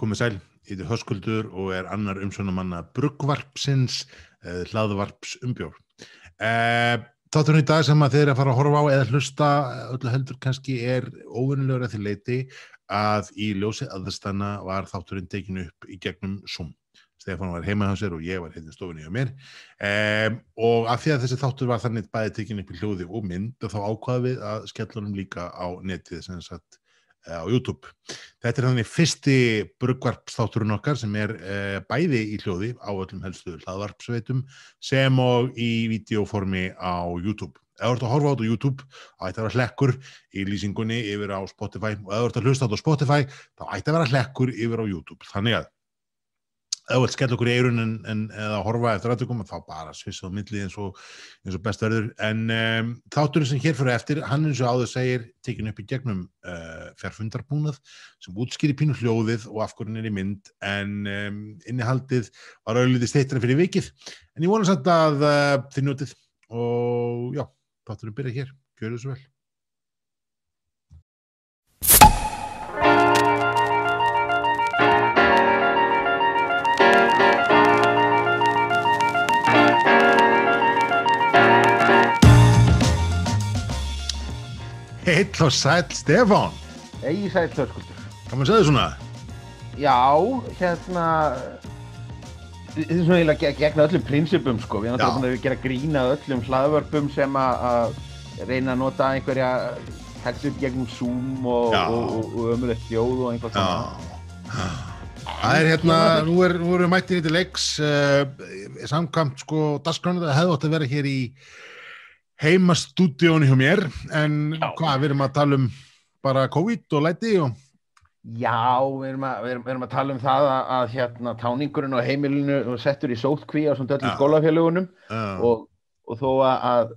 komið sæl, ég heiti Höskuldur og er annar umsjónumanna Bruggvarpsins, uh, hlaðvarps umbjór. Uh, Þátturinn í dag sem að þeir að fara að horfa á eða hlusta öllu heldur kannski er óvinnilegur að því leiti að í ljósi aðstana var þátturinn tekinu upp í gegnum Zoom. Stefán var heima hjá sér og ég var hérna í stofinni hjá mér um, og af því að þessi þáttur var þannig bæði tekinu upp í hljóði og mynd og þá ákvaði við að skellunum líka á netið sem sagt á YouTube. Þetta er þannig fyrsti bruggvarpsþátturinn okkar sem er uh, bæði í hljóði á öllum helstu hlaðvarpsveitum sem og í videoformi á YouTube. Ef þú ert að horfa á þetta á YouTube, þá ætti að vera hlekkur í lýsingunni yfir á Spotify og ef þú ert að hlusta á þetta á Spotify, þá ætti að vera hlekkur yfir á YouTube. Þannig að ef þú vilt skella okkur í eirun en, en eða horfa eftir aðtökum þá bara svissa á milli eins og, eins og best verður. En um, þátturinn sem hér fyrir eftir hann eins og áður segir tekinu upp í gegnum uh, fjárfundarbúnað sem útskýri pínu hljóðið og afhverjum er í mynd. En um, innihaldið var auðvitað steittra fyrir vikið. En ég vona samt að uh, þið njótið. Og já, þátturinn byrja hér, gjör svo vel Heill og sæl Stefán. Egi sæl hörskuldur Kann maður segja þið svona? Já, hérna Þetta er svona eiginlega ge- gegn öllum prinsipum sko. Við erum náttúrulega búin að gera grína öllum hlaðvörpum sem að reyna að nota einhverja textu upp gegnum Zoom og, og, og, og ömulegt hljóð og einhvað svona. Það er hérna, nú er, erum við mættir í til leiks uh, samkvæmt sko dagskránu það hefði átt að vera hér í heimastúdíónu hjá mér en Já. hvað, við erum að tala um bara COVID og læti og Já, við erum, að, við, erum, við erum að tala um það að, að hérna táningurinn á heimilinu settur í sótkví á svona Já. skólafélagunum uh, og, og þó að, að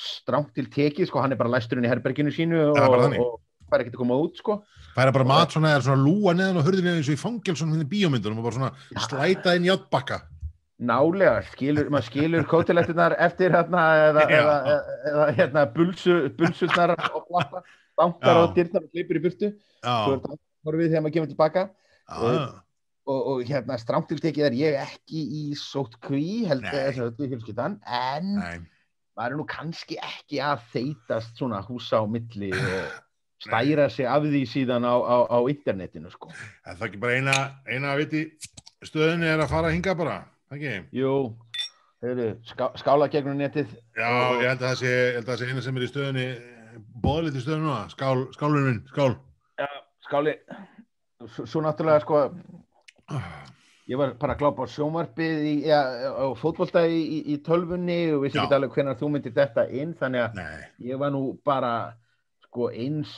strámt til tekið, sko, hann er bara læsturinn í herberginu sínu og, Það er og fær ekkert að koma út, sko. færa bara mat svona eða svona lúa neðan á hurðinu eins og í fangelsun hérna í bíómyndunum og bara svona Já. slæta inn í átbakka Nálega, skilur, maður skilur kótilettunar eftir hérna eða, eða, eða, hérna bulsu, bulsurnar og plata, bankar Já. og dyrnar og klippur í burtu, svo Já, er þetta horfið þegar maður kemur tilbaka. Já, og, og hérna strámt til tekið er ég ekki í sótkví, held Nei. að þess að þetta fjölskyldan, en nei. maður er nú kannski ekki að þeitast svona húsa á milli og stæra sig af því síðan á, á, á internetinu sko. Er það ekki bara eina, eina að viti stöðinni er að fara að hinga bara, ekki? Jú, heyrðu, ská, skála gegnum netið. Já, ég held að það sé, ég held að það sé eina sem er í stöðinni bóðlít í stöðinu núna, skál, skálurinn skál Já, skáli, svo, náttúrulega sko, ég var bara að glápa á ja, á fótbolta í, í, tölvunni og vissi Já. ekki alveg hvenær þú myndir þetta inn, þannig að Nei, ég var nú bara sko eins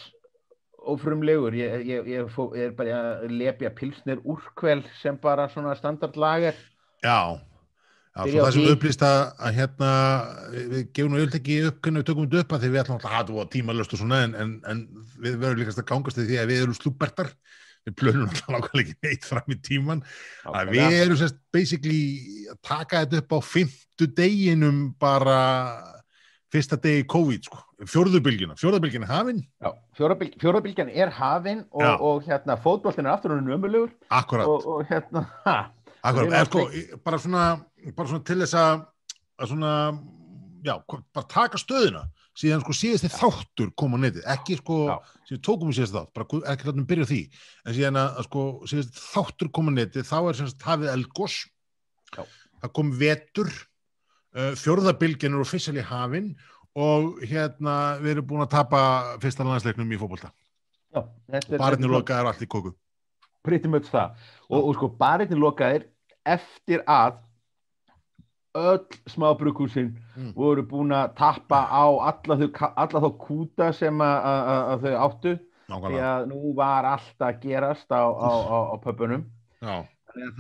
ófrumlegur, ég, ég, ég, ég er bara að lepja pilsnir úrkvel sem bara svona standardlager. Já. Já, það sem upplýst að, að hérna, við, við gefum yfirleitt ekki upp hvernig við tökum þetta upp að því við ætlum alltaf að hafa tímalöst og svona en, en, en við verðum líkast að gangast því að við erum slúbertar við plönum alltaf nákvæmlega ekki neitt fram í tíman að við erum sérst basically að taka þetta upp á fymtu deginum bara fyrsta degi COVID sko, fjórðubilgjuna fjórðubilgjuna hafinn, Já, fjórabil, fjórabilgjan er hafin og, Já. og hérna fótboltin er aftur hún ömulegur akkurat. Og, og hérna, ha, Við eða sko, í- bara svona, bara svona til þess að, að svona, já, bara taka stöðuna, síðan sko síðast þið þáttur kom á netið, ekki sko, síðan tókum við síðast þátt, bara ekki látum byrja á því, en síðan að, sko síðast þáttur kom á netið, þá er semst hafið eldgós, Já. það kom vetur, uh, fjórðabilgin er officially hafin og hérna við erum búin að tapa fyrsta landsleiknum í já, þetta er allt í kóku. Pretty much það. Og, og sko barinni lokaðir eftir að öll smábrukkúsin Mm. voru búin að tappa á alla, þau, alla þá kúta sem að, að, að- þau áttu. Því Nákvæmlega, að nú var allt að gerast á, á, á, á pöpunum já,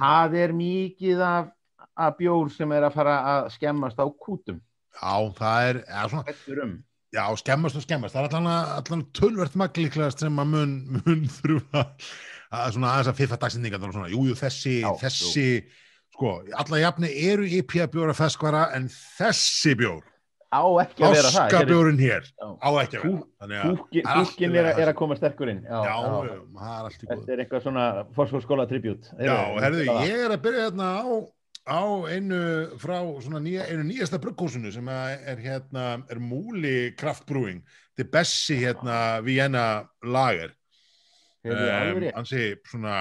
það er mikið af, af bjór sem er að fara að skemmast á kútum. Já, það er, eða svona, um. Já, skemmast og skemmast. Það er allan, allan tölvert maglíklegast sem að mun, mun þurfa að svona aðeins að fiffa dagsendingar og svona, jú, jú, þessi, Já, þessi, sko, alla jafni eru IPA bjóra feskvara en þessi bjór, á ekki að vera það Háskabjórinn hér. Á ekki að vera. Húkin er er, að koma sterkur inn. Já, Já, já. það er allt í góð þetta er eitthvað svona fórsfórskóla tribut Já, herðu, ég er að byrja hérna á, á einu frá nýja, einu nýjasta brugghúsinu sem er hérna, er Múli Kraftbrúing, þetta er Bessi hérna Vienna lager um, ansi svona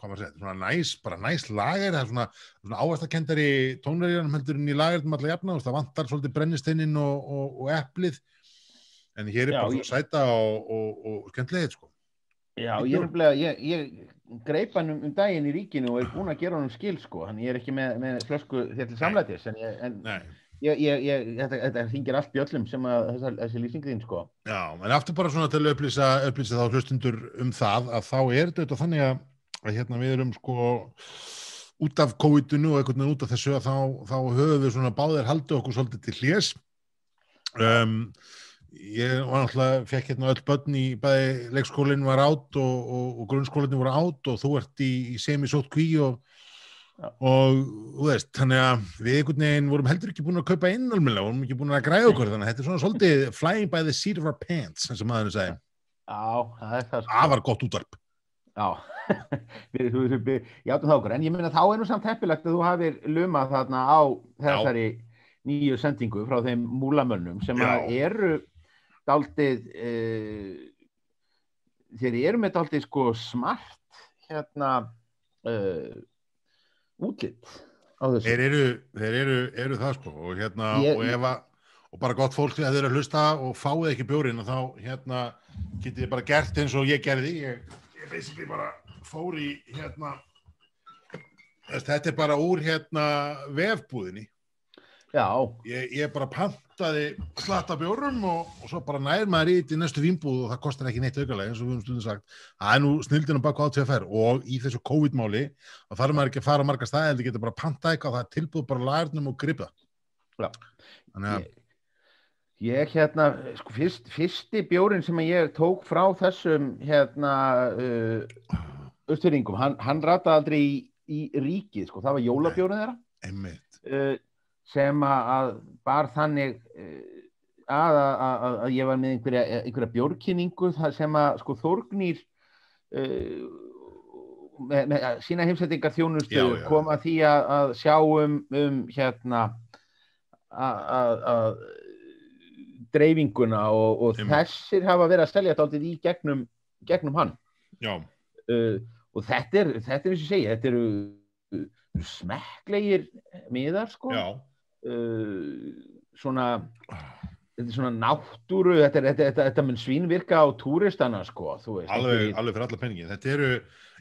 hvað maður segja, svona næs, bara næs lager það er svona, svona ávæstakendari tónverjarnum heldur en í lagerðum alltaf jafna það vantar svolítið brennisteinin og, og, og eplið. En hér er Já, bara ég- svona sæta og, og, og skemmtilegið sko. Já, ég er nefnilega, ég, ég greip hann um, um daginn í ríkinu og er búinn að gera hann um skil sko, hann ég er ekki með, með flösku þér til samlætis, en, ég, en. Ég, ég, ég, þetta, þetta hringir allt bjöllum sem að þessa, þessi lýsing þín sko. Já, en aftur bara svona til að upplýsa, upplýsa þá hlustundur um það að þá er þetta þannig að, að hérna við erum sko út af COVID-inu og einhvern veginn út af þessu að þá, þá höfum við svona báðir haldið okkur svolítið til hlés um, ég var náttúrulega fekk hérna öll börn í bæði leikskólinn var átt og, og, og grunnskólinn voru átt og þú ert í, í semisótt kví og. Og þú veist, þannig að við einhvern veginn vorum heldur ekki búin að kaupa inn almennilega, vorum ekki búin að græða okkur þannig að þetta er svona svolítið flying by the seat of our pants sem maðurinn segi, Já, það sko. afar gott útvarp. Já, játum það okkur, en ég meina þá er nú samt heppilegt að þú hafir lumað þarna á þessari nýju sendingu frá þeim múlamönnum sem Já. eru daldið uh, þeir eru með daldið sko smart hérna uh, útlitt á þessu. þeir eru, þeir eru, eru það sko og hérna, Ég- og ef að og bara gott fólk þegar þeir eru að hlusta og fáið ekki bjórin og þá hérna getið þið bara gert eins og ég gerði ég, ég basically bara fór í hérna þetta er bara úr hérna vefbúðinni ég, ég bara pantaði slatta bjórum og, og svo bara nær maður í þetta í næstu vínbúð og það kostar ekki neitt aukalega eins og við höfum stundum sagt. Það er nú snildinu baka á TFR og í þessu COVID-máli þá þarf maður ekki að fara á marga staði heldur getur bara að panta eitthvað það er tilbúð bara lærnum og gripa Já. þannig að ég, ég hérna, sko, fyrst, fyrsti bjórin sem ég tók frá þessum hérna uh, östfyrringum, hann, hann rataði aldrei í, í ríkið, sko, það var jólabjórin þeirra. Einmitt. Uh, sem að að bar þannig uh, að, að, að, að ég var með einhverja, einhverja bjórkynningu þar sem að sko Þórgnýr uh, með, með sína heimsættingar þjónustu kom að því að, að sjá um, um hérna að, að, að dreifinguna og, og þessir hafa verið að selja þetta aldrei í gegnum, gegnum hann. Uh, og þetta er, þetta er og ég segi, þetta eru smekklegir miðar sko. Já, uh, svona þetta er svona náttúru þetta, er, þetta, þetta, þetta mun svínvirka á túristana sko, þú veist alveg, alveg fyrir alla penningi þetta eru,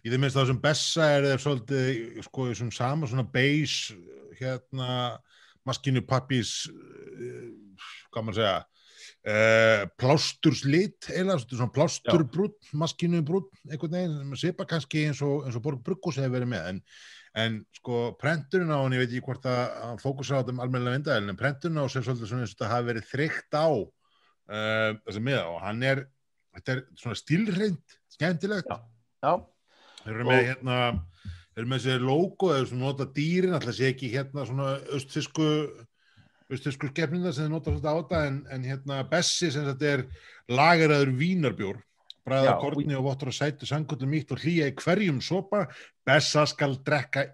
í þeim minnst það sem Bessa er þeir svolítið, sko, þessum sama svona beige, hérna maskinu pappís hvað maður segja uh, plásturslit eða svona plásturbrútt, maskinu brútt einhvern veginn, sem svipa kannski eins og, og Borg Bruggus hefur verið með en, en sko prenturinn á hann, ég veit ekki hvort að hann fókusar á þetta um almennilega vindaðil en prenturinn á sem svolítið svona eins og þetta hafi verið þrygt á uh, þessi miða. Og hann er þetta er svona stílreint, skemmtilegt. Já. já, þeir eru með Og- hérna þeir eru með þessi logo, þeir eru svona nota dýrin alltaf sé ekki hérna svona austfisku austfisku skefninda sem þeir nota svolítið á þetta en, en hérna Bessi sem þetta er lageraður vínarbjór bræða korni og vottur og sætu sangullum mýtt og hlýja í hverjum sopa. Bessa skal drekka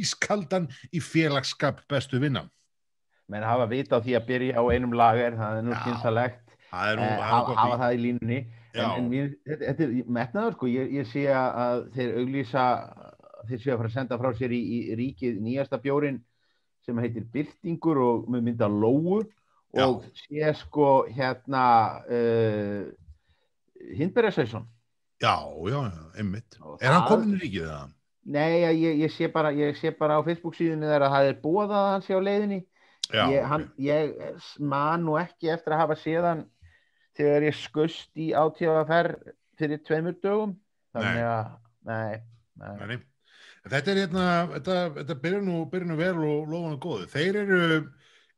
ískaldan í félagsskap bestu vinna menn hafa vita á því að byrja á einum lager, það er nú er nú eh, hafa, það í línunni. Já. en, en mér, þetta, þetta er metnaður sko, ég, ég sé að þeir auglýsa þeir séu að fara að senda frá sér í, í ríkið nýjasta bjórin sem heitir Byltingur og mynda Lóu. Já. og sé sko hérna uh, Hindbergarsæsson já, já, já, einmitt Og er hann komin í ríkið það? Nei, ég, ég, sé bara, ég sé bara á Facebook síðunni þegar að það er búið að hann sé á leiðinni já, ég, hann, ég man nú ekki eftir að hafa séðan þegar ég skust í átíðaferð fyrir tveimur dögum þannig að, nei, nei. Nei. Þetta er hérna, þetta, þetta byrjar nú, nú vel og lofan og góðu. Þeir eru,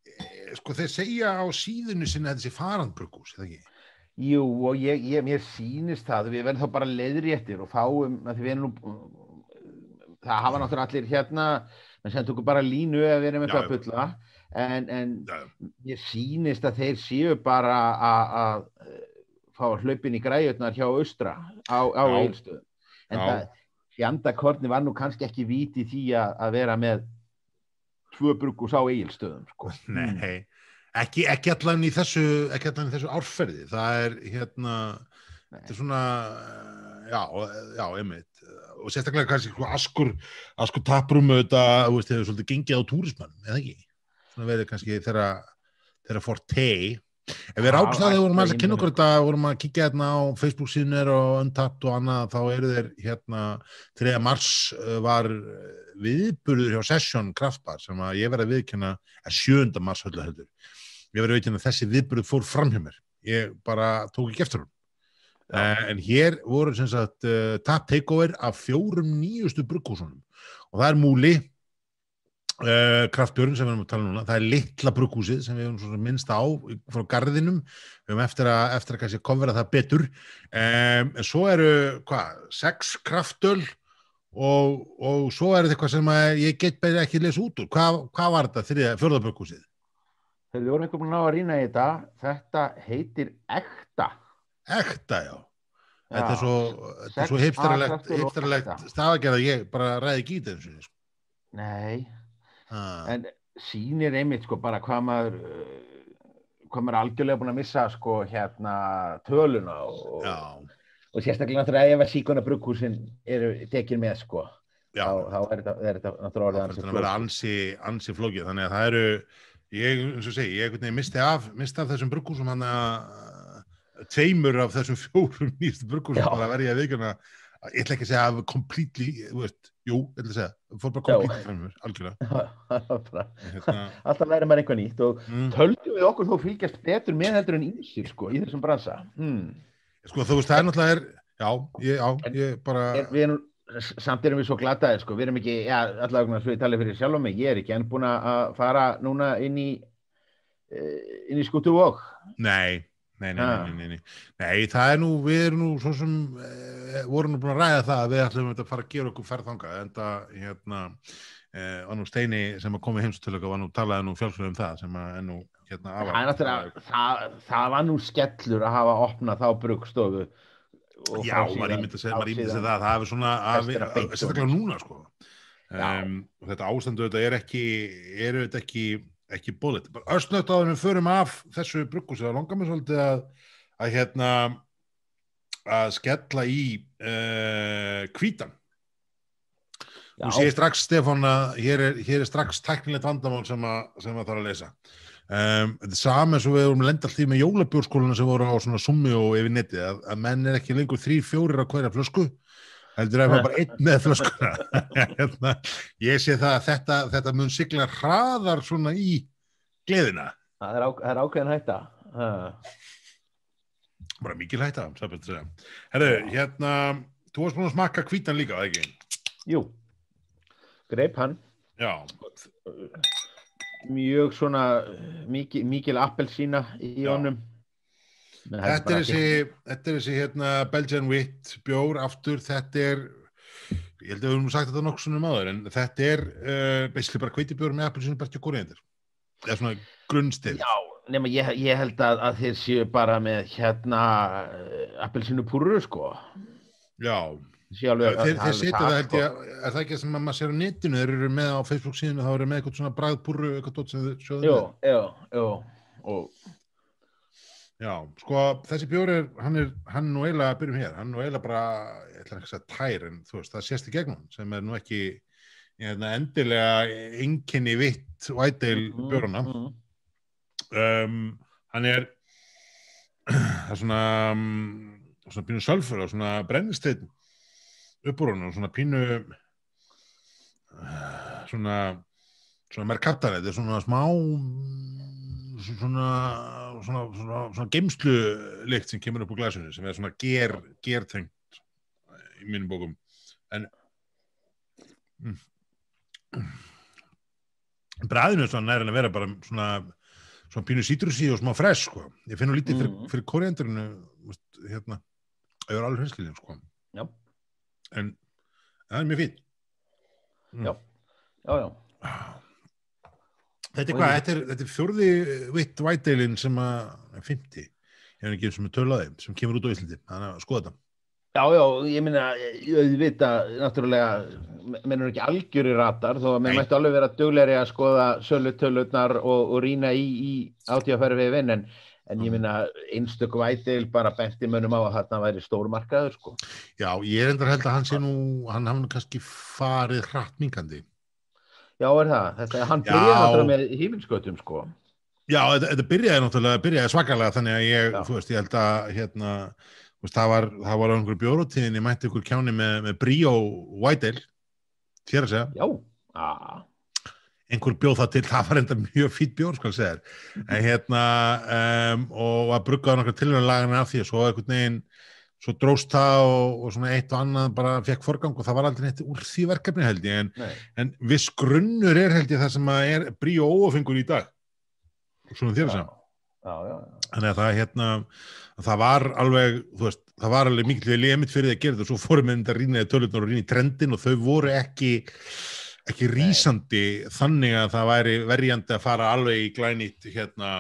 eh, sko, þeir segja á síðunni þetta sé farandbrugghús, eða ekki? Jú, og ég, ég, mér sýnist það við verðum þá bara leiðréttir og fáum nú það hafa náttúrulega allir hérna en sem tökur bara línu að vera með Já, eitthvað að bulla en, en Já, ég sýnist að þeir séu bara að- fá hlaupin í græjurnar hjá austra á, á Já. eilstöðum en Já. það fjandakorni var nú kannski ekki víti því að, að vera með tvö brugus á eilstöðum sko. Nei, ekki, ekki allan í þessu ekki allan í þessu árferði. Það er hérna þetta er svona eh, já, já, einmitt. Og sérstaklega kannski askur askur taprum auðvitað, þú veist, hefur svolítið gengið á túrismannum, eða ekki? Svona verið kannski þeirra þeirra fortei ef við Já, rákst að þegar vorum að kynna okkur þetta vorum að kíkja hérna á Facebook síðunir og Untapped og annað þá eru þeir hérna 3. mars uh, var uh, viðburður hjá Session Kraftbar sem að ég verði að viðkynna er 7. mars öllu heldur ég verði að viðkynna að þessi viðburður fór fram hjá mér ég bara tók ekki eftir hún uh, en hér voru sem sagt uh, tap takeover af fjórum nýjustu brugghúsunum og það er Múli uh, Kraftbjörn sem við erum að tala um núna það er litla brugghúsið sem við erum minnst á frá garðinum við erum eftir að, eftir að kofvera það betur um, en svo eru hvað, sex kraftöl og, og svo er þetta eitthvað sem að ég get bara ekki lesa út úr hvað, hvað var þetta þriða, fjörðabrugghúsið? þegar við vorum einhvern veginn á að rýna í þetta þetta heitir ekta Ekta, já Þetta er Já. svo, þetta er svo hipsteralegt ekta. stafagerð að ég bara ræði þessu. Sko. nei, Ah, en sýnir einmitt sko bara hvað maður uh, hvað maður algjörlega búin að missa sko hérna töluna og, og sérstaklega náttúrulega ef að síkona brugghúsin eru tekin með sko já, þá, þá er þetta, er þetta náttúrulega orðið ansi að vera ansi, ansi flókið, þannig að það eru, ég, eins og segi, ég misti af, misti af þessum brugghúsum hann að tveimur af þessum fjórum nýjastu brugghúsum bara verði ég að veikuna, ég ætla ekki að segja að completely, þú veist, jú, ég ætla að segja, fór bara completely frá mér, algjörlega. Hérna, alltaf læri maður eitthvað nýtt og mm, töldum við okkur þó fylgjast betur með heldur en ísir sko í þessum bransa. Hmm. sko, þú veist, það er náttúrulega, er, já, ég, já, ég bara, er, við erum, samt erum við svo glataðir sko, við erum ekki, já, allavega svo ég tala fyrir sjálf mig, ég er ekki enn búin að fara núna inn í eh, inn í skutu og nei, nei, nei, Ah. nei, nei, nei, nei, það er nú, við erum nú svo sem, e, vorum nú búin að ræða það að við ætlum að fara að gera okkur ferðanga, en það, hérna, e, var nú Steini sem að koma í heimstöluga, var nú talaði nú fjálfsögum um það, sem að er nú, hérna, það er náttúrulega það, það var nú skellur að hafa opnað þá brugstofu og Já, maður ímyndi sig það, síðan- það, það hefur svona, sérstaklega núna, sko. Um, og þetta ástandu þetta er ekki, eru þetta ekki, ekki bólit. Bara östnögt á þeim við förum af þessu brugghúsi, það langar mér svolítið að, að hérna, að skella í uh, kvítan. Þú Já. sé strax, Stefán, að hér er, hér er strax tæknilegt vandamál sem að, sem að þarf að lesa. Um, þetta er saman og við vorum lenda alltaf með jólabjórskóluna sem voru á svona summi og yfir netið, að, að menn er ekki lengur þrý, fjórir að hverja flösku, heldur að það bara einn með flöskuna. hérna, ég sé það að þetta, þetta mun sigla hraðar svona í gleðina. það er, á, það er ákveðin hætta. Bara mikil hætta. Herru, hérna, þú varst búin að smakka kvítan líka, eða ekki? jú, greip hann Já, mjög svona mikil, mikil appelsína í Já. honum það Þetta er þessi, þetta er þessi hérna, Belgian Wit bjór aftur, þetta er ég held að við höfum sagt þetta nokkuð svona maður en þetta er uh, beisli bara kveitibjór með appelsinu berti og kóriðendur eða svona grunnstil. Já, nema ég, ég held að, að þeir séu bara með hérna appelsinu púru sko. Já, þeir, þeir setja það held sko. ég. Er það ekki sem að maður sér á netinu? Þeir eru með á Facebook síðan þá eru með eitthvað svona bragðpúru eitthvað dót sem þau sjóðu Jú, með. jú, jú. Og Já, sko þessi bjór er hann er, hann nú eiginlega byrjum hér hann er nú eiginlega bara, ég ætla ekki að segja tær en þú veist, það sést í gegnum sem er nú ekki hérna, endilega einkenni vitt whitale bjórana. mm, um, hann er það er svona um, svona pínu sölfur og svona brennisteinn upp úr honum, svona pínu svona svona merkattar, þetta er svona smá svona svona, svona, svona geimslu lykt sem kemur upp úr glasinu sem er svona ger, gertengt í mínum bókum en mm, bræðinu er að vera bara svona svona pínu sítrusi og smá fresh sko. ég finn nú lítið fyrir, Mhm. fyrir koriandurinu hérna, ég er alveg hreysliðin sko. En það er mjög fín Mm. Já. já, já Þetta er Og hvað, ég- þetta er, þetta er fjórði vitt væteilin sem að 50, ég hef ekki sem er tölaði sem kemur út á Íslandi, þannig að skoða þetta Já, já, ég minna, auðvitað, náttúrulega, menn er ekki algjöri ratar, þó að Nei. mættu alveg vera duglegri að skoða sölutölutnar og, og rýna í, í átíðafæri við vinn, en, en ég Mhm. minna, einstöku vætil bara benti mönnum á að þarna væri stórmarkaður, sko. Já, ég er endar held að hann sé nú, hann hafa nú kannski farið hratt minkandi. Já, er það, þetta, hann byrjaði náttúrulega með hífinskötum, sko. Já, þetta, þetta byrjaði náttúrulega, byrjaði svakalega þannig að ég, Já. þú veist, ég held að hérna, veist, það var, það var á einhverju bjórutíðinni, mætti ykkur kjáni með, með Brio Whiteale, þér að segja, Já, að, einhver bjóð það til, það var enda mjög fýtt bjór, skal segja þér, en hérna, um, og að bruggaði nokkra tilhörlagana af því, og svo einhvern veginn, svo dróst það og, og svona eitt og annað bara fekk forgang og það var aldrei neitt úr því verkefni held ég, en, en viss grunnur er held ég það sem að er Brio óafengur í dag, svona þér að já, þannig að það hérna það var alveg, þú veist, það var alveg mikil limit fyrir því að gera þetta og svo fórum við að rýna í tölunar og rýna í trendin og þau voru ekki ekki rýsandi þannig að það væri verjandi að fara alveg í glænýtt hérna,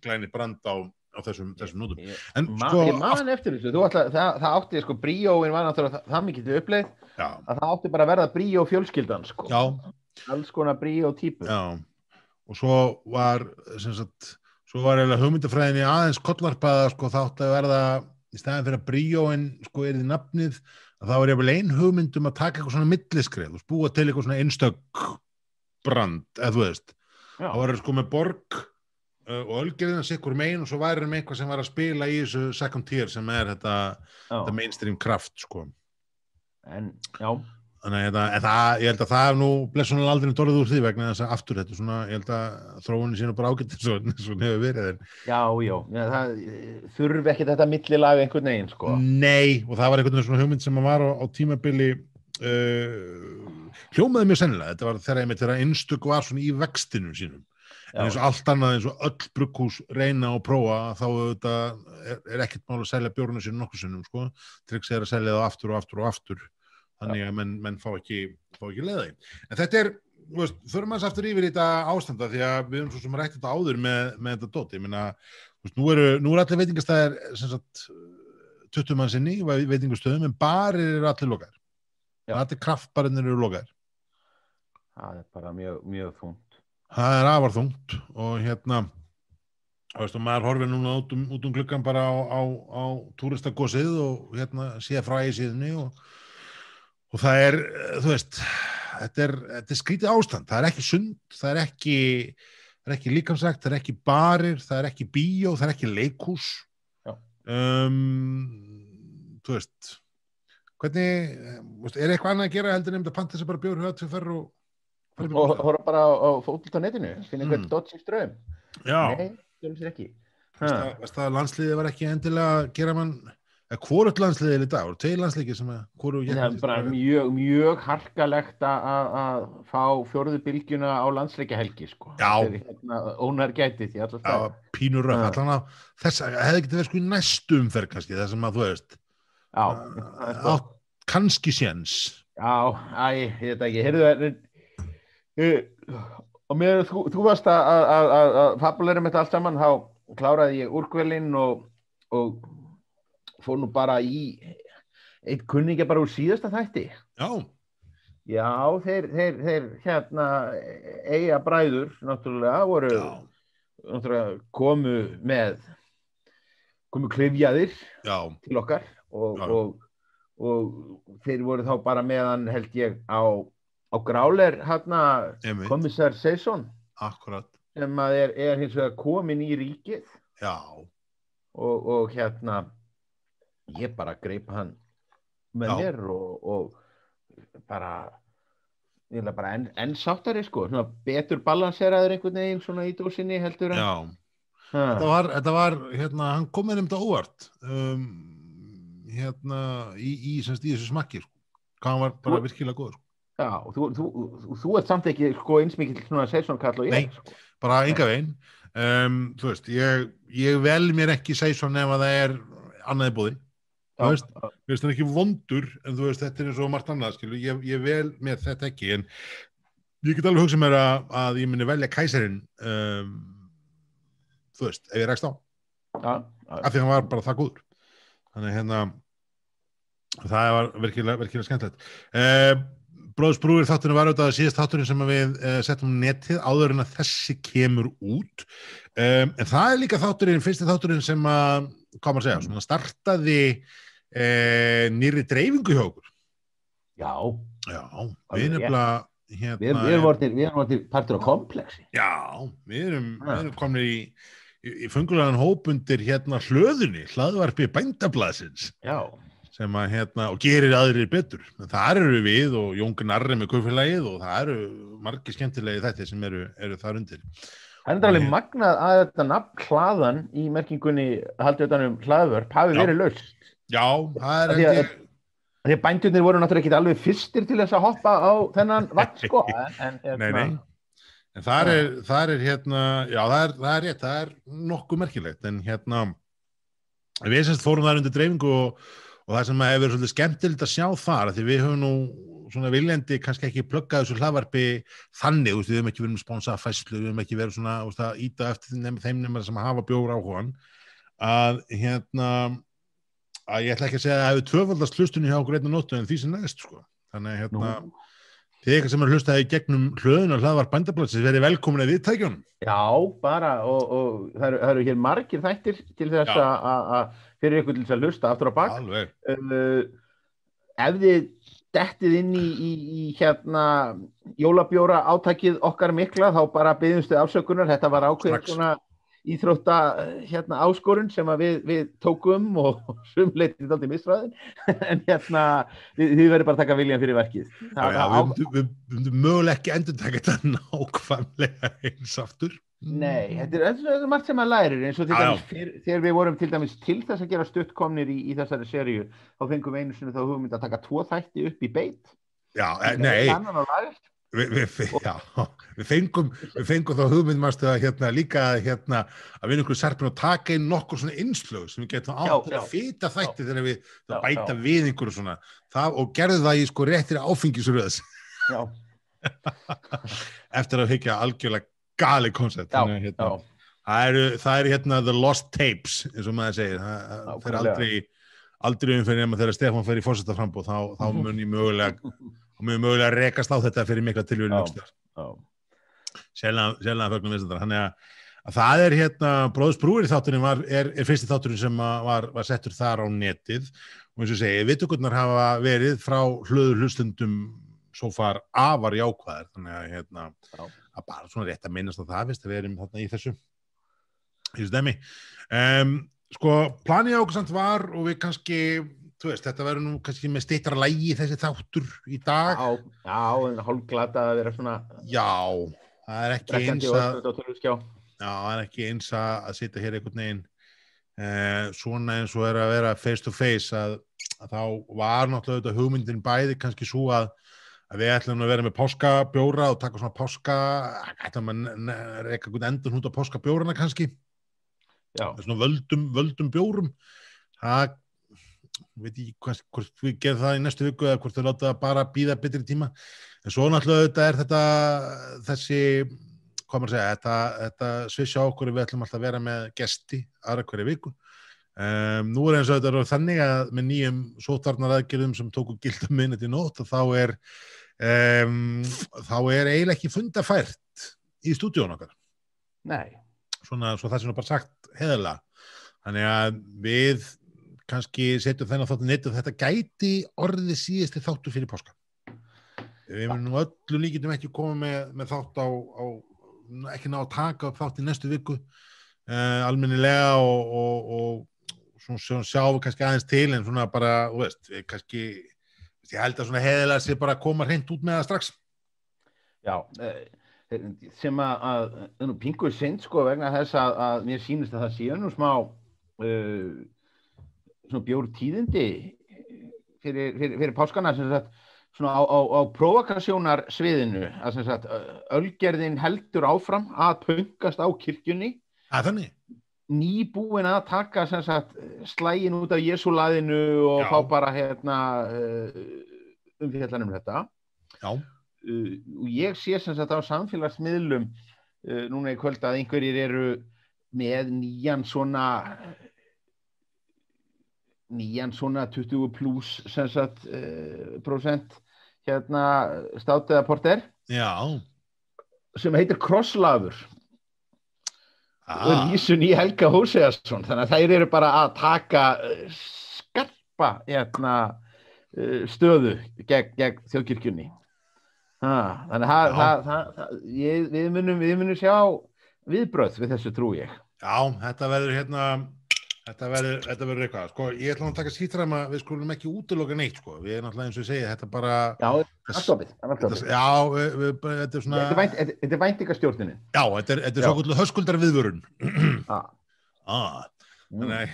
glænýtt brand á, á þessum, þessum nótum. En ma sko, ég man eftir þessu, ætla, það, það átti, sko, bríóin var náttúrulega það, það mikið til uppleið, já, að það átti bara að verða bríó fjölskyldan, sko. já, Alls konar bríó típur. já og svo var sagt, svo var eiginlega hugmyndafræðinni aðeins kollarpaða, sko, það átti að verða í staðin fyrir að bríóin, sko, er þið nafnið að það var jafnvel ein hugmynd um að taka eitthvað svona milliskref, og búa til eitthvað svona einstök brand, eða þú veist það var sko með borg og ölgerðina sikkur megin og svo væri með eitthvað sem var að spila í þessu second tier sem er þetta, þetta mainstream kraft sko. En, já, þannig að þetta, en það, ég held að það hef nú blessunulega aldrei dorðið úr því vegna þess að aftur þetta er svona, ég held að þróunin sínu bara ágætt eins og hún hefur verið en, já, já, það eh, þurfi ekki þetta millilag einhvern veginn, sko. nei, og það var einhvern veginn svona hugmynd sem var á, á tímabili uh, hljómaði mjög sennilega, þetta var þegar einmitt þegar einstök var svona í vextinu sínum en eins og allt annað eins og öll brugghús reyna og prófa þá auðvitað er, er ekkert mál að selja bjórnum sér nokkuð sinnum sko, tryggs er að selja það aftur og aftur og aftur þannig að menn, menn fá ekki, ekki því. En þetta er, þú veist, förum aðeins aftur yfir í þetta ástanda því að við erum svo sem rætt þetta áður með, með þetta dót. Ég meina, þú veist, nú eru, nú eru allir veitingastæðir, sem sagt, 20 mann sinni, veitingastöðum, en barir eru allir lokaðir. Já. Allir kraftbarinnir eru lokaðir. Það er bara mjög, mjög þungt. Það er afar þungt og hérna, þú veist, og maður horfir núna út um, út um gluggan bara á, á, á túristagósið og hérna sé frá ægisíðinni og, og það er, þú veist, þetta er, þetta er skrítið ástand, það er ekki sund, það er ekki, það er ekki líkamsrækt, það er ekki barir, það er ekki bíó, það er ekki leikhús. Já. Um, þú veist, hvernig, þú er eitthvað annað að gera heldur nefnd að panta þessi bara bjór höfðu fyrir og fara upp í Og horfa bara á, á fótbolt á netinu, finna Mm. eitthvað dodgy ström. Já. Nei, það er landsliðið var ekki endilega að gera mann eða hvort landsliðið er í dag, og tveir landsliðið sem að hvoru Það er bara mjög, mjög harkalegt að- að að fá fjórðu bylgjuna á landsleikjahelgi, sko. Er Hérna, ónær gæti því stað. pínur röf, allan að þess að hefði getið verið sko í næstu umferð kannski, sem að þú veist Já, það er á, kannski séns Já, æ, ég veit ekki, heyrðu það og mér, þú, þú varst að, fabuleira með þetta allt saman, þá kláraði ég úrkvelin og, og fór nú bara í eitt kunningja bara úr síðasta þætti. Já, Já, þeir, þeir, þeir hérna eiga bræður, náttúrulega, voru náttúrulega komu með komu klifjaðir já, til okkar og, og, og þeir voru þá bara meðan held ég á, á gráler hérna komissar Seison akkurat sem er, er hins vegar komin í ríkið Já, og, og hérna ég bara greip hann með Já. mér og, og bara bara enn en sáttari sko svona betur balanseraður einhvern veginn svona í dósinni heldur en. Þetta var, þetta var, hérna, hann kom með nefnda óvart um, hérna í, í, semst, í þessu smakki sko. hann var bara Þú- virkilega góður sko. Já, þú, þú, þú, þú ert samt ekki sko eins mikið svona seisonkall og ég Nei. sko. bara enga veginn. Um, þú veist, ég, ég vel mér ekki segja svona ef að það er annaði búði Þú veist, það ekki vondur en þú veist, þetta er eins og margt annað skilu, ég, ég vel mér þetta ekki en ég get alveg hugsað mér að, að ég muni velja kæsarinn um, þú veist, ef ég rekst á. Já, af því hann var bara það góður. Þannig hérna það var virkilega, virkilega skemmtilegt. Uh, Bróðsbrúir þátturinn var auðvitað síðast þátturinn sem við uh, settum netið áður en að þessi kemur út um, en það er líka þátturinn fyrsti þátturinn sem að, hvað maður að segja svona startaði uh, nýri dreifingu hjá okkur já. já, við rétt. nefnilega hérna, erum- við erum erum orðnir partur á komplexi. Já, við erum, við erum komin í, í, fungulegan hópundir hérna hlöðunni, hlaðvarpi bændablaðsins Já. Sem að hérna, og gerir aðrir betur. Þar eru við og Jón Gnarri með kaufélagið og það eru margir skemmtilegi þetta sem eru, eru þar undir. Það er þetta alveg magnað að þetta nafn hlaðan í merkingunni haldið utan um hlaðvörp hafi verið laust. Já, það er ekki, Því að bændurnir voru náttúrulega ekki alveg fyrstir til þess að hoppa á þennan vagn sko. En, en, nei, hérna, nei. En þar er, þar er hérna, já það er, það er rétt, það er nokkuð merkilegt, en hérna, við semst fórum þar undir dreifingu og, og það sem hefur svolítið skemmtilegt að sjá þar, því við höfum nú svona viljandi kannski ekki pluggað þessu hlaðvarpi þannig, við höfum ekki verið með sponsafæslu, við höfum ekki verið svona, veist, að íta eftir þeim, þeim nema sem hafa bjóra áhugan, að hérna, að ég ætla ekki að segja að það hefur tvöfaldast hlustunni hjá okkur einna nóttu en því sem næst, sko. Þannig hérna, nú, Þið eitthvað sem er hlustaði gegnum hlöðun og hlaðvar bændablansins verið velkomin að viðtækjunum. já, bara og, og það, eru, það eru hér margir þættir til þess að- fyrir ykkur til þess að hlusta aftur á bak. Alveg. uh, ef þið dettið inn í, í, í hérna jólabjóra átækið okkar mikla þá bara byggðumstu afsökunar þetta var ákveðin svona íþrótta eh, hérna áskorun sem við, við tókum og sumleitið aldrei misræðin en hérna þið, verður bara að taka viljan fyrir verkið Já, Það- já, við á- við myndum mögulega ekki endur taka þetta nákvæmlega eins aftur. Nei, þetta er, þetta er margt sem að lærir eins og til Já, já. dæmis fyr, þegar við vorum til dæmis til þess að gera stuttkomnir í, í þessari seríu þá fengum við einu sinni þá hugmynd að taka tvo þætti upp í beit Já, eh, nei. Við, við, já, við, fengum, við fengum þá hugmynd mástu að hérna, líka hérna, að vinna ykkur serpin og taka inn nokkur svona innslög sem við getum átt að fýta þætti þegar við Já, bæta já. við einhverju svona það, og gerðu það í sko réttir áfengisröðs eftir að higgja algjörlega gali koncept. hérna. Það eru, það eru hérna the lost tapes, eins og maður segir. Það Nákvæmlega. aldrei, aldrei umfyrir nema þegar Stefán fer í fórsetaframbúð, þá, þá mun ég mögulega, mun ég mögulega rekast á þetta fyrir mikla tilvíðin Já. aukstar. Já. Sérlega fögnum við þetta. Þannig að, að það er hérna, Bróðsbrúir þátturinn var, er, er fyrsti þátturinn sem var, var settur þar á netið og eins og segi, viðtökurnar hafa verið frá hlöður hlustundum svo far afar jákvæðar, þannig að hérna, að bara svona rétt að minnast á það, við erum þarna í þessu í þessu dæmi um, sko, planið á okkur samt var og við kannski, veist, þetta verður nú kannski með stýttra lægi þessi þáttur í dag, Já, já, en hálfglata að vera svona já það er ekki eins að já, það er ekki eins að, sitja hér einhvern veginn eh, svona eins og er að vera face to face að, að þá var náttúrulega þetta hugmyndin bæði kannski svo að að við ætlum að vera með páskabjóra og taka svona páska ætlum að reka einhvern endur hút á páskabjórana kannski. Já, svona völdum, völdum bjórum. Það veit ég hvort, hvort við gerum það í næstu viku eða hvort þau láta bara býða betri tíma. En svo náttúrulega þetta er þetta þessi, hvað maður að segja þetta, þetta svisja okkur við ætlum alltaf að vera með gesti aðra hverju viku. Um, nú er eins og þetta er þannig að með nýjum sótarnar aðgerðum sem tóku gilda minni til nótt þá er um, þá er eiginlega ekki fundafært í stúdíón okkar. Nei, svona, svo það sem er bara sagt heðala þannig að við kannski setjum þennan þáttu neitt og þetta gæti orðið síðasti þáttu fyrir páska. Við munum nú öllu líkitum ekki koma með, með þátt á, á ekki ná að taka upp þátt í næstu viku uh, almennilega og, og, og svona, svona sjáum við kannski aðeins til en svona bara, þú veist, við kannski ég held að svona heðilega sé bara að koma hreint út með það strax. Já, eh, sem að, að pingur sind sko vegna þess að, að mér sýnist að það séu nú smá uh, svona bjór tíðindi fyrir, fyrir, fyrir páskana sem sagt svona á, á, á provokasjónar sviðinu að sem sagt ölgerðin heldur áfram að pöngast á kirkjunni. Er þannig. Nýbúin að taka sem sagt slægin út af Jésúlaðinu og Já. fá bara hérna uh, umfjallan um þetta. Já, og ég sé sem sagt á samfélagsmiðlum núna í kvöld að einhverjir eru með nýjan svona nýjan svona 20 pluss sem sagt uh, prosent hérna státiða porter. Já, sem heitir Krosslafur. Og ah, Rísun í Helga Hóseasson þannig að þær eru bara að taka uh, skarpa hérna, uh, stöðu gegn, gegn þjóðkirkjunni. Ha, þannig að það, það, það, ég, við, munum, við munum sjá viðbröð við þessu trú ég. Já, þetta verður hérna Þetta verður, þetta eitthvað, sko, ég ætla að taka skýttræma, við skulum ekki útiloka neitt, sko, við erum náttúrulega eins og ég segi, þetta bara, Já, allt opið, allt þetta, opið. já, við, við, þetta er svona, Þetta er vænt- þetta- þetta er væntingastjórninin já, þetta er, þetta er Já. svo kvöldu höskuldar viðvörun. ah. ah, mm. Nei,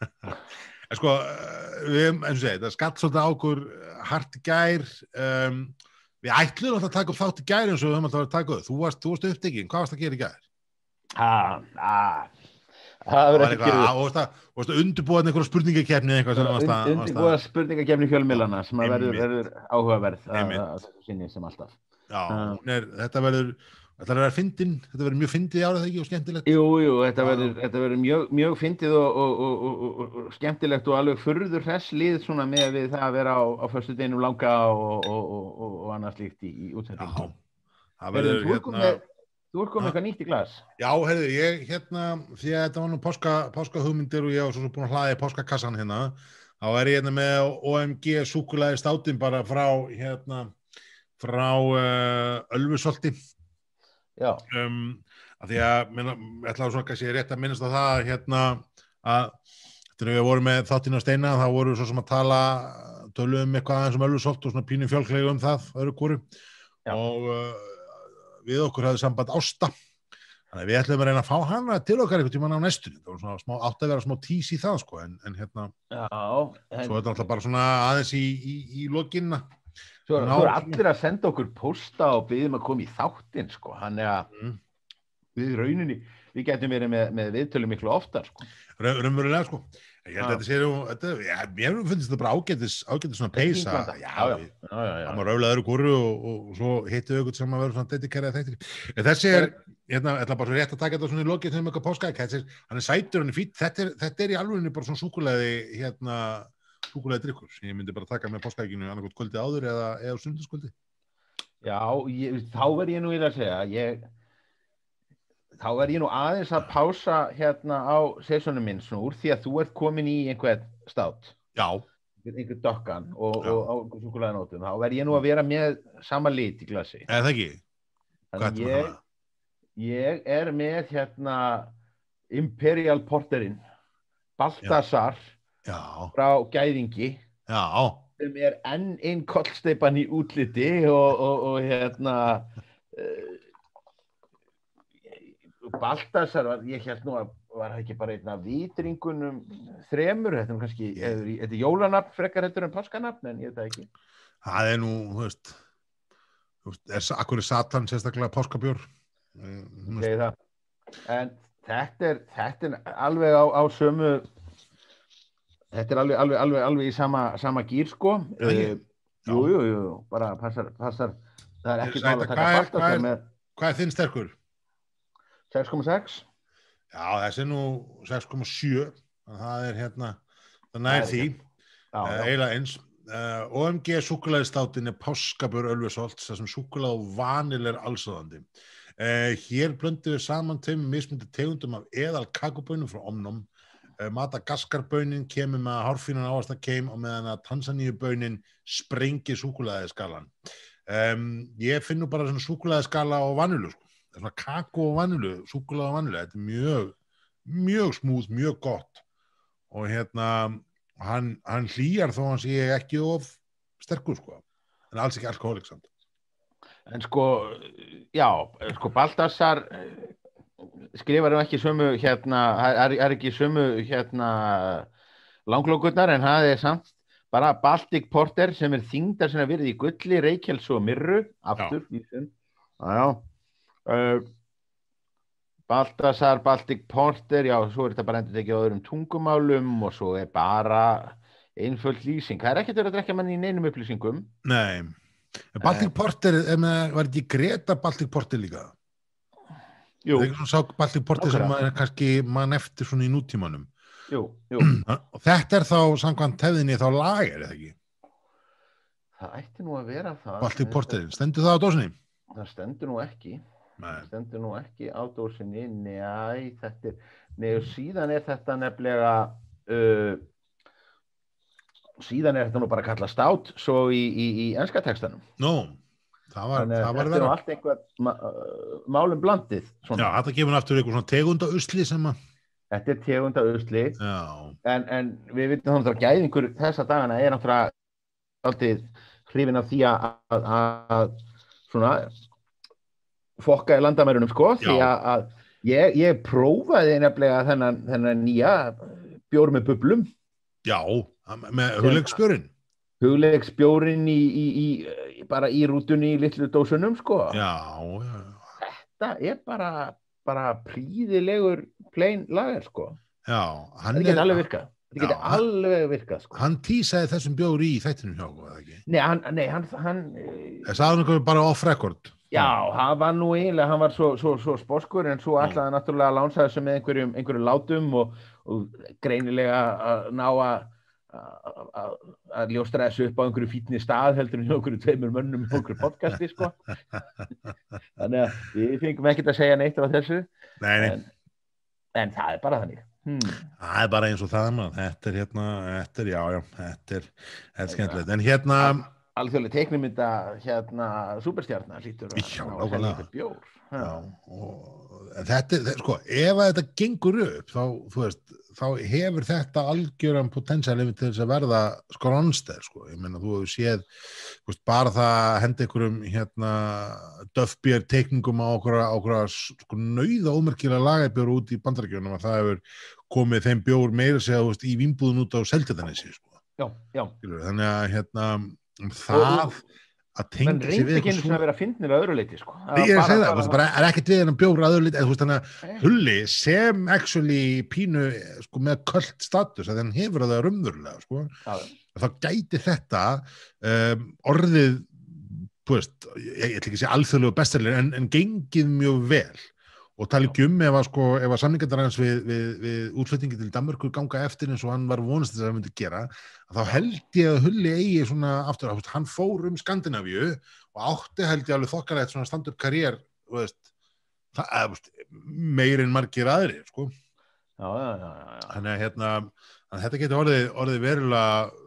en sko, við, eins og segi, það skatt svolítið á okkur hart í gær, um, við ætlum alltaf að taka upp þátt í gær eins og við höfum alltaf að taka upp, þú varst, þú varst upptekinn, hvað varst að gera í gær? ah, ah. Það Það verður var ekki að undirbúa einhverja spurningakefni eða eitthvað sem varst að, varst að, undirbúða spurningakefni fjölmilana sem að verður, áhugaverð að, sinni sem alltaf. Já, Ah. hún er, þetta verður, þetta verður fyndin, þetta verður mjög fyndið í árið þegar og skemmtilegt. Jú, jú, þetta verður, þetta verður mjög, mjög fyndið og, og, og, og, og, og skemmtilegt og alveg furður hress lið svona með við það að vera á, á föstu deginum langa og, og, og, og, og annað slíkt í, í Já, það verður hérna, með- þú ert komið eitthvað nýtt í glas. já, heyrðu, ég hérna, því að þetta var nú páska, páska hugmyndir og ég var svo búin að hlaða í páskakassan hérna, þá er ég hérna með OMG súkulæði státin bara frá, hérna, frá uh, Ölfusolti, Já, um, að því að, minna, ég ætla að svona kannski rétt að minnast á það, hérna, að þegar við vorum með þáttinn á steina, þá vorum við svo sem að tala, töluðum eitthvað aðeins um Ölfusolt og svona pínu fjálklegu um það, öðru kúru, Já. og uh, við okkur hafði samband ásta þannig að við ætlum að reyna að fá hana til okkar einhvern tímann á næstunni það var svona smá, átti að vera smá tís í það sko en, en hérna, já. En, svo er þetta alltaf bara svona aðeins í, í, í lokinna svo, er allir að senda okkur posta og byggjum að koma í þáttinn, sko. Hann er að mm. við rauninni, við getum verið með, með viðtölu miklu oftar, sko. raunverulega sko ég held Já. að þetta sé nú, þetta, ja, mér finnst þetta bara ágætis, ágætis svona peysa já, já, já, já, já, já. það má röfla öðru kúru og, og, og svo hittu auðvitað sem að vera svona dedikerað þættir. En þessi er, hérna, ég ætla bara svo rétt að taka þetta svona í lokið sem eitthvað páskaæk, er, hann er sætur, hann er fýtt, þetta er, þetta er í alvegni bara svona súkuleði, hérna, súkuleði drikkur, sem ég myndi bara taka með páskaækinu annarkot kvöldi áður eða, eða sundarskvöldi. Já, ég, þá verð ég nú í að segja, ég, þá verð ég nú aðeins að pása hérna á sessunum minn svona úr því að þú ert komin í einhvern stát, Já, einhvern dokkan og, Já. og á súkulæðanótum, þá verð ég nú að vera með sama lit í glasi. eða það ekki? Er ég, ég er með hérna Imperial Porterinn, Baltasar Já, frá Gæðingi, já, sem er enn einn kollsteipan í útliti og, og, og hérna Baltasar var, ég held nú að var það ekki bara einn af vitringunum þremur, þetta er kannski þetta er jólanafn frekar þetta en páskanafn en ég veit það ekki það er nú, þú veist, þú veist, er, akkur er Satan sérstaklega páskabjór? Eh, þú veist, segi það en þetta er, þetta er alveg á, á sömu þetta er alveg, alveg, alveg, alveg í sama, sama gýr sko Er? Eh, jú, jú, jú, bara passar, passar það er ekki mál að taka er- Baltasar er- með Hvað er þinn sterkur? 6,6 Já, þessi er nú 6,7 það er hérna það nær því, já. eiginlega eins. Uh, OMG súkulæðistátin er páskabur ölfusholt þar sem súkulæð og vanil er allsöðandi uh, hér blöndum við saman tveim mismundi tegundum af eðal kakobönum frá Omnum uh, Madagaskarbönin kemur með hárfínan ávastakeim og meðan að Tansaníubönin sprengi súkulæðiskalan um, ég finn nú bara svona súkulæðiskala og vanilu sko. Svona kakó og vanilu, súkulæð og vanilu þetta er mjög, mjög smúð, mjög gott. Og hérna hann, hann hlýjar þó hann sé ekki of sterkur sko. En alls ekki alkohólik samt. En sko, já, sko Baltasar eh, skrifar um ekki sömu hérna, er, er ekki sömu hérna langlókurnar en það er samt bara Baltic Porter sem er þingdar sem er verið í gulli, reykjelsu og mirru aftur, já, já uh, Baltasar, Baltic Porter já, svo er þetta bara endur ekki á öðrum tungumálum og svo er bara einföld lýsing, það er ekkert verið að drekja mann í neinum upplýsingum Nei, Baltic Porter, er með, var ekki Greta Baltic Porter líka? Jú, Það er ekki svona Baltic Porter sem Nákvæmlega. maður er kannski mann eftir svona í nútímanum. jú, jú. Og þetta er þá, samkvæmt tefðinni, þá lager, eða ekki? Það ætti nú að vera það. Baltic Porter, stendur það á dósinni? Það stendur nú ekki. Það stendur nú ekki á dósinni. Nei, þetta er, og síðan er þetta nefnilega, uh, síðan er þetta nú bara að kalla stát svo í, í, í enska textanum. Nú, það var, var þetta er nú vera. allt einhver uh, málum blandið. Já, Svona. þetta gefur aftur eitthvað svona tegunda usli sem að, Þetta er tegunda usli. já, en, en við vitum þannig að gæðingur þessa dagana er náttúrulega alltið hrifin af því að, að, að svona fokka í landamærunum sko því Já. að, að ég, ég prófaði nefnilega þennan, þennan nýja bjór með bublum já, með hugleikspjörin. hugleiksbjórin í, í, í, bara í rútunni í litlu dósunum sko Já, já, þetta er bara, bara príðilegur plain lager sko já, hann þetta geti alveg virkað þetta Já, hann- alveg virkað sko hann tísaði þessum bjóri í þættinu hjá, okkur, eða ekki? nei, hann, nei, hann, hann Það sagði hann bara off record. Já, hann var nú eiginlega, hann var svo, svo, svo sposkur en svo hann náttúrulega að lánsa þessu með einhverjum, einhverjum látum og, og greinilega að ná að ljóstra þessu upp á einhverju fítni stað heldur en einhverju tveimur mönnum í einhverju podcasti sko. þannig að við fengum ekkert að segja neitt á þessu Nei, nei, en, en það er bara þannig hmm. það er bara eins og það, maður. Þetta er hérna, þetta er, já, já, þetta er, þetta er skemmtilegt. En hérna, alþjóðlega teiknumynda hérna superstjarnar lítur að einhvern bjór já, og þetta, er- sko, ef þetta gengur upp, þá, þú veist, þá hefur þetta algjöran potensial yfir til þess að verða skronster, sko. Ég meina, þú hefur séð, þú veist, bara það að henda einhverjum, hérna, döfbjör teikningum á okkur, okkur, sko, nauða ómerkilega lagabjör út í bandarækjunum að það hefur komið þeim bjór meira segja, þú veist, í vimbúðun út á seltjartanessi, sko. já, já Þannig að, hérna, það að tengja sig reyndi við eitthvað sinni að vera að fyndnir að öðru leiti sko. Það Ég er að segja það, veist, bara er ekkert við hennar bjór aður lit, þú veist, þannig að. Hulli sem actually pínu sko, með köld status, að hann hefur það rumðurlega, sko, Já, þá gæti þetta um, orðið, þú veist, ég, ætla ekki að segja alþjóðlegu bestseller, en, en gengið mjög vel og tala ekki um ef að, sko, að samningarnar hans við, við, við útflutningi til Danmörku ganga eftir eins og hann var vonast þess að hann myndi gera, að þá held ég að Hulli eigi svona aftur, veist, hann fór um Skandinavíu og átti held ég alveg þokkalegt svona stand-up karriér, þú veist, það, eða, þú veist, meir en margir aðrir, sko. já, já, já. Þannig að hérna, að þetta getur orðið, orðið verulega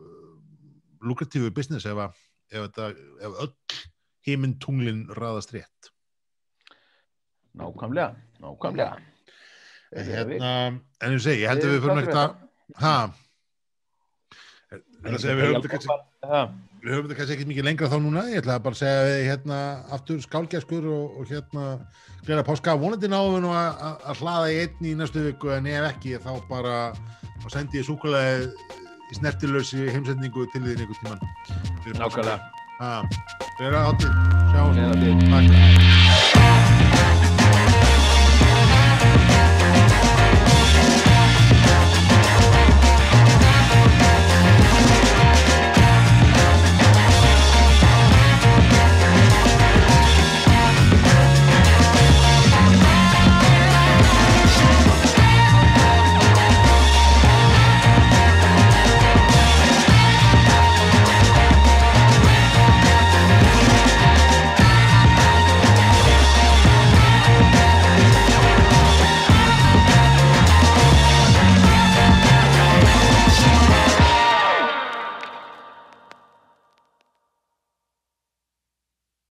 lukratífu business ef, að, ef, þetta, ef öll heimintunglin raðast rétt. Nákvæmlega, nákvæmlega. Er hérna, en ég segi, ég held að við fyrir nægt að, að segja, við höfum þetta kannski, ekkert mikið lengra þá núna, ég ætla bara að segja við hérna aftur skálgæskur og, og hérna glera páska, vonandi nú að, að- að hlaða í einn í næstu viku en ef ekki þá bara þá sendi ég súkulega í snertilösi heimsendingu til þín. Fyrir páska. nákvæmlega. Ha, glera hátíð, sjáum, Gleðilega. Hátíð. takk.